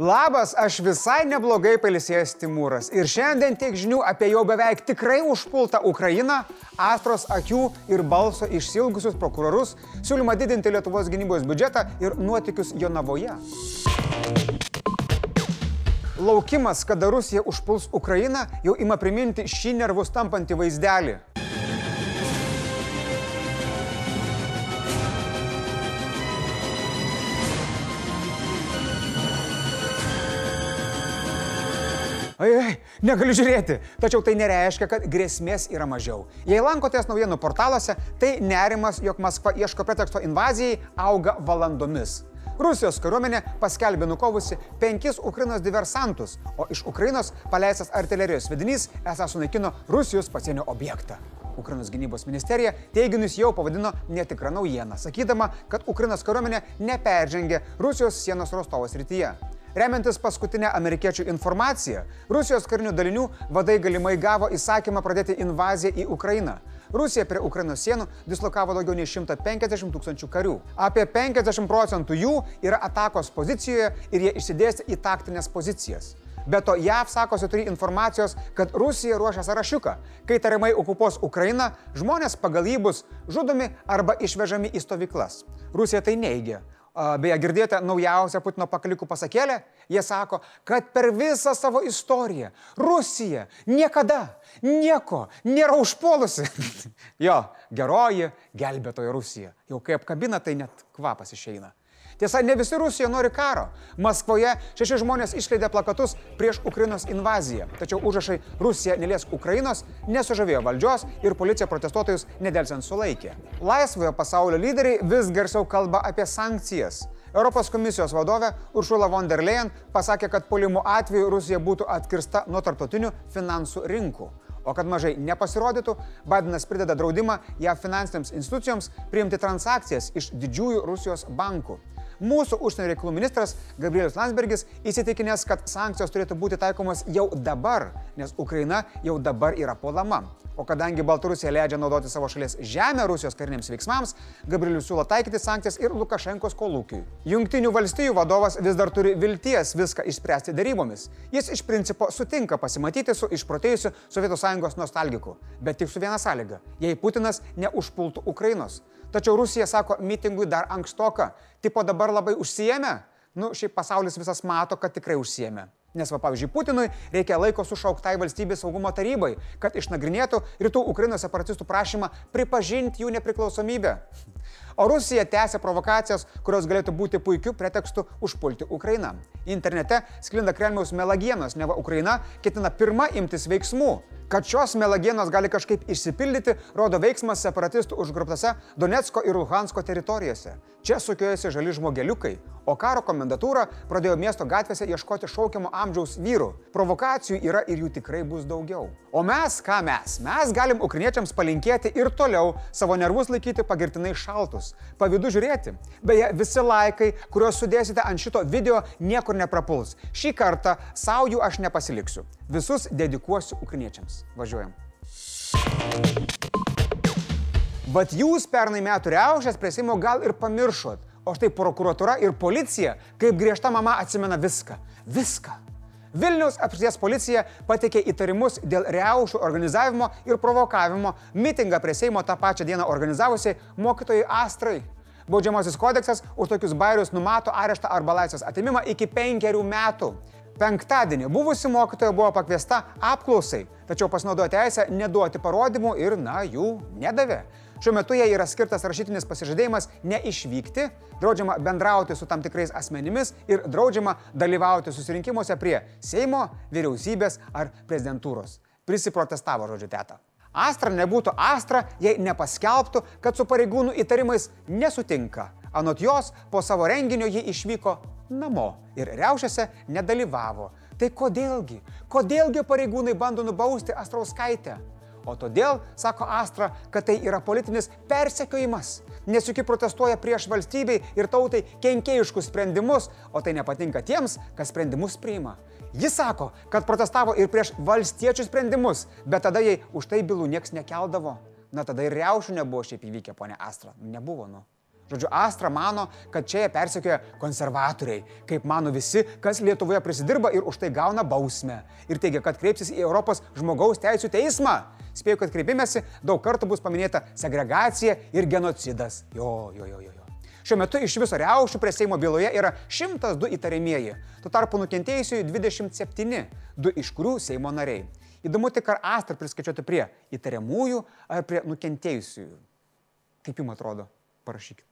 Labas, aš visai neblogai palisėjęs Timūras ir šiandien tiek žinių apie jau beveik tikrai užpultą Ukrainą, Astros akių ir balso išsilgusius prokurorus, siūlymą didinti Lietuvos gynybos biudžetą ir nuotikius Jonavoje. Laukimas, kada Rusija užpuls Ukrainą, jau ima priminti šį nervus tampantį vaizdelį. Ai, ai, negaliu žiūrėti. Tačiau tai nereiškia, kad grėsmės yra mažiau. Jei lankotės naujienų portaluose, tai nerimas, jog Maskva ieško preteksto invazijai, auga valandomis. Rusijos kariuomenė paskelbė nukovusi penkis Ukrainos diversantus, o iš Ukrainos paleistas artilerijos vedinys esą sunaikino Rusijos pasienio objektą. Ukrainos gynybos ministerija teiginius jau pavadino netikra naujiena, sakydama, kad Ukrainos kariuomenė neperžengė Rusijos sienos Rostovos rytyje. Remiantis paskutinę amerikiečių informaciją, Rusijos karinių dalinių vadai galimai gavo įsakymą pradėti invaziją į Ukrainą. Rusija prie Ukrainos sienų dislokavo daugiau nei 150 tūkstančių karių. Apie 50 procentų jų yra atakos pozicijoje ir jie išsidėstė į taktinės pozicijas. Be to, JAV sakosi turi informacijos, kad Rusija ruošia sąrašiuką. Kai tariamai okupuos Ukrainą, žmonės pagal jį bus žudomi arba išvežami į stovyklas. Rusija tai neigia. Beje, girdėjote naujausią Putino pakalikų pasakėlę? Jie sako, kad per visą savo istoriją Rusija niekada nieko nėra užpuolusi. jo, geroji gelbėtoja Rusija. Jau kai apkabina, tai net kvapas išeina. Tiesa, ne visi Rusija nori karo. Maskvoje šeši žmonės išleidė plakatus prieš Ukrainos invaziją. Tačiau užrašai Rusija neliesk Ukrainos nesužavėjo valdžios ir policija protestuotojus nedelsiant sulaikė. Laisvojo pasaulio lyderiai vis garsiau kalba apie sankcijas. Europos komisijos vadovė Uršula von der Leyen pasakė, kad polimų atveju Rusija būtų atkirsta nuo tarptautinių finansų rinkų. O kad mažai nepasirodytų, Bidenas prideda draudimą JAV finansinėms institucijoms priimti transakcijas iš didžiųjų Rusijos bankų. Mūsų užsienio reikalų ministras Gabrielius Landsbergis įsitikinęs, kad sankcijos turėtų būti taikomos jau dabar, nes Ukraina jau dabar yra puolama. O kadangi Baltarusija leidžia naudoti savo šalies žemę Rusijos kariniams veiksmams, Gabrielius siūlo taikyti sankcijas ir Lukašenkos kolūkiui. Junktinių valstybių vadovas vis dar turi vilties viską išspręsti darybomis. Jis iš principo sutinka pasimatyti su išprotėjusiu Sovietų sąjungos nostalgiku, bet tik su viena sąlyga - jei Putinas neužpultų Ukrainos. Tačiau Rusija sako, mitingui dar ankstoka. Tipo dabar labai užsijėmė. Nu, šiaip pasaulis visas mato, kad tikrai užsijėmė. Nes, va, pavyzdžiui, Putinui reikia laiko sušauktai valstybės saugumo tarybai, kad išnagrinėtų rytų Ukrainos separatistų prašymą pripažinti jų nepriklausomybę. O Rusija tęsia provokacijas, kurios galėtų būti puikiu pretekstu užpulti Ukrainą. Internete sklinda Kremliaus melagienos, neva Ukraina ketina pirmą imtis veiksmų. Kad šios melagienos gali kažkaip išsipildyti, rodo veiksmas separatistų užgruptose Donetsko ir Luhansko teritorijose. Čia sukiojasi žali žmogeliukai, o karo komendatūra pradėjo miesto gatvėse ieškoti šaukiamo amžiaus vyrų. Provokacijų yra ir jų tikrai bus daugiau. O mes, ką mes? Mes galim ukriniečiams palinkėti ir toliau savo nervus laikyti pagirtinai šaltus, pavydu žiūrėti. Beje, visi laikai, kuriuos sudėsite ant šito video, niekur neprapuls. Šį kartą savo jų aš nepasiliksiu. Visus dedikuosiu ukriniečiams. Važiuojam. Bet jūs pernai metų reušės prie Seimo gal ir pamiršot, o štai prokuratura ir policija, kaip griežta mama, atsimena viską. Viską. Vilniaus apskrities policija pateikė įtarimus dėl reušų organizavimo ir provokavimo mitingą prie Seimo tą pačią dieną organizavusiai mokytojai Astrai. Baudžiamasis kodeksas už tokius bairius numato areštą arba laisvės atimimą iki penkerių metų. Penktadienį buvusi mokytoja buvo pakviesta apklausai, tačiau pasinaudojo teisę neduoti parodymų ir, na, jų nedavė. Šiuo metu jai yra skirtas rašytinis pasižadėjimas neišvykti, draudžiama bendrauti su tam tikrais asmenimis ir draudžiama dalyvauti susirinkimuose prie Seimo, vyriausybės ar prezidentūros. Prisiprotestavo žodžiu teta. Astra nebūtų Astra, jei nepaskelbtų, kad su pareigūnų įtarimais nesutinka. Anot jos, po savo renginio ji išvyko namo ir reušiuose nedalyvavo. Tai kodėlgi, kodėlgi pareigūnai bando nubausti Astrauskaitę? O todėl, sako Astra, kad tai yra politinis persekiojimas, nes juk ji protestuoja prieš valstybei ir tautai kenkėjiškus sprendimus, o tai nepatinka tiems, kas sprendimus priima. Jis sako, kad protestavo ir prieš valstiečių sprendimus, bet tada jai už tai bylų nieks nekeldavo. Na tada ir reušių nebuvo šiaip įvykę, ponė Astra. Nebuvo, nu. Žodžiu, Astra mano, kad čia jie persekioja konservatoriai, kaip mano visi, kas Lietuvoje prisidirba ir už tai gauna bausmę. Ir teigia, kad kreipsis į Europos žmogaus teisų teismą. Spėjau, kad kreipimėsi daug kartų bus paminėta segregacija ir genocidas. Jo, jo, jo, jo. jo. Šiuo metu iš viso riaušių prie Seimo byloje yra 102 įtariamieji. Tuo tarpu nukentėjusiųjų 27, du iš kurių Seimo nariai. Įdomu tik, ar Astra priskaičiuoti prie įtariamųjų ar prie nukentėjusiųjų. Kaip jums atrodo? Parašykit.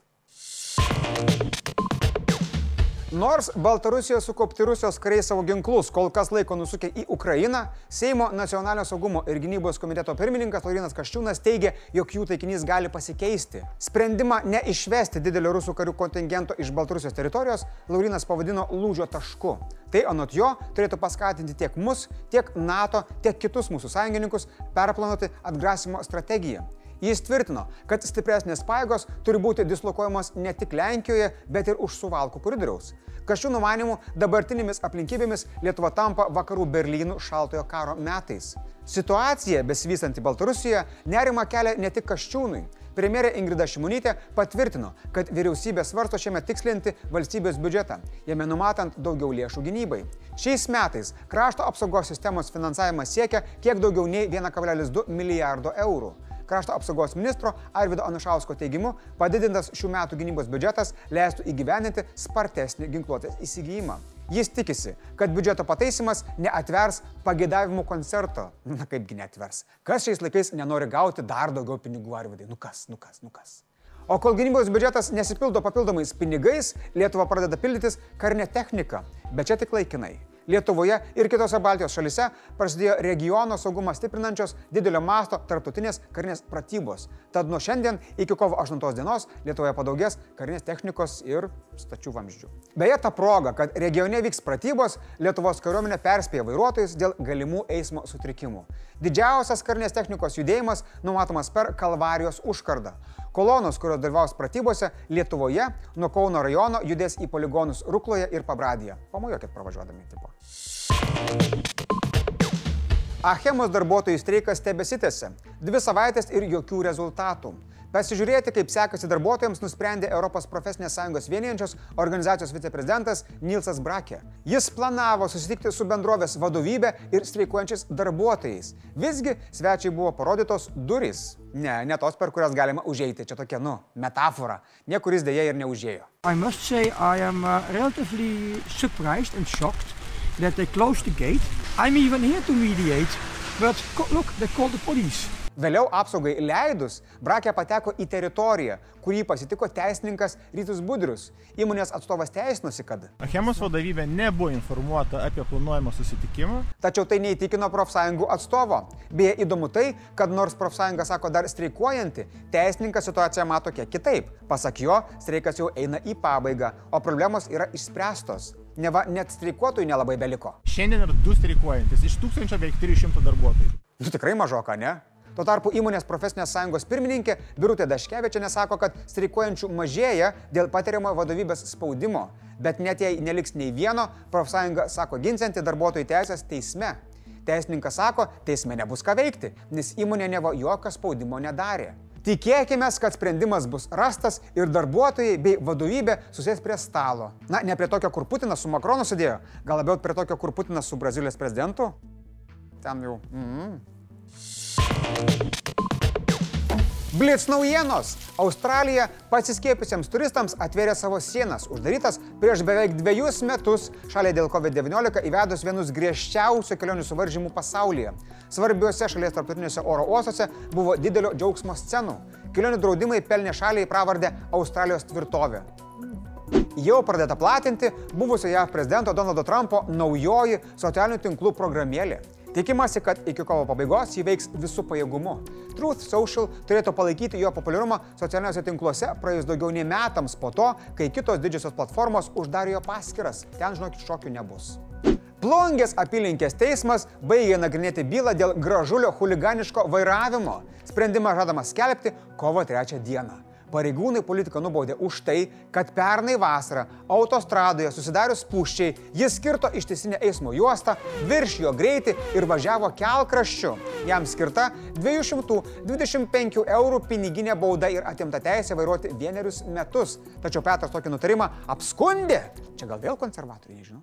Nors Baltarusija sukaupti Rusijos kariai savo ginklus kol kas laiko nusukę į Ukrainą, Seimo nacionalinio saugumo ir gynybos komiteto pirmininkas Laurinas Kaščiūnas teigia, jog jų taikinys gali pasikeisti. Sprendimą neišvesti didelio rusų karių kontingento iš Baltarusijos teritorijos Laurinas pavadino lūžio tašku. Tai anot jo turėtų paskatinti tiek mus, tiek NATO, tiek kitus mūsų sąjungininkus perplanuoti atgrasimo strategiją. Jis tvirtino, kad stipresnės paėgos turi būti dislokuojamos ne tik Lenkijoje, bet ir už suvalkų koridoriaus. Kažčių numanimų dabartinėmis aplinkybėmis Lietuva tampa vakarų Berlynų šaltojo karo metais. Situacija besivystanti Baltarusijoje nerima kelia ne tik Kažčiūnui. Premjerė Ingrida Šimonytė patvirtino, kad vyriausybė svarsto šiame tikslinti valstybės biudžetą, jame numatant daugiau lėšų gynybai. Šiais metais krašto apsaugos sistemos finansavimas siekia kiek daugiau nei 1,2 milijardo eurų. Krašto apsaugos ministro Arvido Anušausko teigimu, padidintas šių metų gynybos biudžetas leistų įgyveninti spartesnį ginkluotės įsigijimą. Jis tikisi, kad biudžeto pataisimas neatvers pagėdavimų koncerto. Na kaipgi neatvers. Kas šiais laikais nenori gauti dar daugiau pinigų Arvidai? Nu kas, nu kas, nu kas. O kol gynybos biudžetas nesipildo papildomais pinigais, Lietuva pradeda pildytis karinę techniką, bet čia tik laikinai. Lietuvoje ir kitose Baltijos šalise prasidėjo regiono saugumą stiprinančios didelio masto tarptautinės karinės pratybos. Tad nuo šiandien iki kovo 8 dienos Lietuvoje padaugės karinės technikos ir stačių vamzdžių. Beje, ta proga, kad regione vyks pratybos, Lietuvos kariuomenė perspėja vairuotojus dėl galimų eismo sutrikimų. Didžiausias karinės technikos judėjimas numatomas per Kalvarijos užkardą. Kolonos, kurios dalyvaus pratybose Lietuvoje, nuo Kauno rajono judės į poligonus Rukloje ir Pabradyje. Pamojokit pravažiuodami tipo. Achemos darbuotojų streikas tebesitėse. Dvi savaitės ir jokių rezultatų. Pasižiūrėti, kaip sekasi darbuotojams, nusprendė Europos profesinės sąjungos vienijančios organizacijos viceprezidentas Nilsas Brakė. Jis planavo susitikti su bendrovės vadovybė ir streikuojančiais darbuotojais. Visgi svečiai buvo parodytos durys. Ne, ne tos, per kurias galima užeiti. Čia tokia, nu, metafora. Niekuris dėja ir neužėjo. Say uh, that they closed the gate. I'm even here to mediate, but look, they called the police. Vėliau apsaugai leidus, Brakė pateko į teritoriją, kurį pasitiko teisininkas Rytus Budrius. Įmonės atstovas teisinosi, kad Achemos vadovybė nebuvo informuota apie planuojamą susitikimą. Tačiau tai neįtikino profsąjungų atstovo. Beje, įdomu tai, kad nors profsąjunga sako dar streikuojanti, teisininkas situaciją mato kiek kitaip. Pasak jo, streikas jau eina į pabaigą, o problemos yra išspręstos. Neva net streikuotojų nelabai beliko. Šiandien yra du streikuojantis iš 1300 darbuotojų. Nu tikrai mažoka, ne? Tuo tarpu įmonės profesinės sąjungos pirmininkė Birutė Daškevičia nesako, kad streikuojančių mažėja dėl patiriamo vadovybės spaudimo. Bet net jei neliks nei vieno, profsąjunga sako ginsianti darbuotojų teisės teisme. Teisininkas sako, teisme nebus ką veikti, nes įmonė nevo jokio spaudimo nedarė. Tikėkime, kad sprendimas bus rastas ir darbuotojai bei vadovybė susės prie stalo. Na, ne prie tokio, kur Putinas su Makronu sėdėjo, gal labiau prie tokio, kur Putinas su Brazilijos prezidentu. Ten jau. Mm. Blitz naujienos. Australija pasiskiepusiems turistams atvėrė savo sienas, uždarytas prieš beveik dviejus metus šaliai dėl COVID-19 įvedus vienus griežčiausių kelionių suvaržymų pasaulyje. Svarbiuose šalies tarptautiniuose oro uostuose buvo didelio džiaugsmo scenų. Kelionių draudimai pelnė šaliai pravardę Australijos tvirtovė. Jau pradėta platinti buvusio JAV prezidento Donaldo Trumpo naujoji socialinių tinklų programėlė. Tikimasi, kad iki kovo pabaigos jį veiks visų pajėgumu. Truth Social turėtų palaikyti jo populiarumą socialiniuose tinkluose praėjus daugiau nei metams po to, kai kitos didžiosios platformos uždarė jo paskiras. Ten, žinokit, šokių nebus. Plungės apylinkės teismas baigė nagrinėti bylą dėl gražulio huliganiško vairavimo. Sprendimą žadama skelbti kovo 3 dieną. Pareigūnai politiką nubaudė už tai, kad pernai vasarą autostradoje susidarius puščiai jis skirto ištisinę eismo juostą, viršijo greitį ir važiavo kelkraščiu. Jam skirta 225 eurų piniginė bauda ir atimta teisė vairuoti vienerius metus. Tačiau Petras tokį nutarimą apskundė. Čia gal vėl konservatoriai, žinau.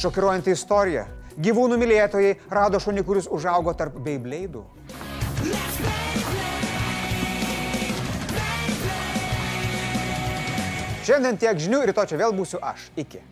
Šokiruojanti istorija. Gyvūnų mylėtojai rado šunį, kuris užaugo tarp beibleidų. Šiandien tiek žinių, rytoj čia vėl būsiu aš. Iki.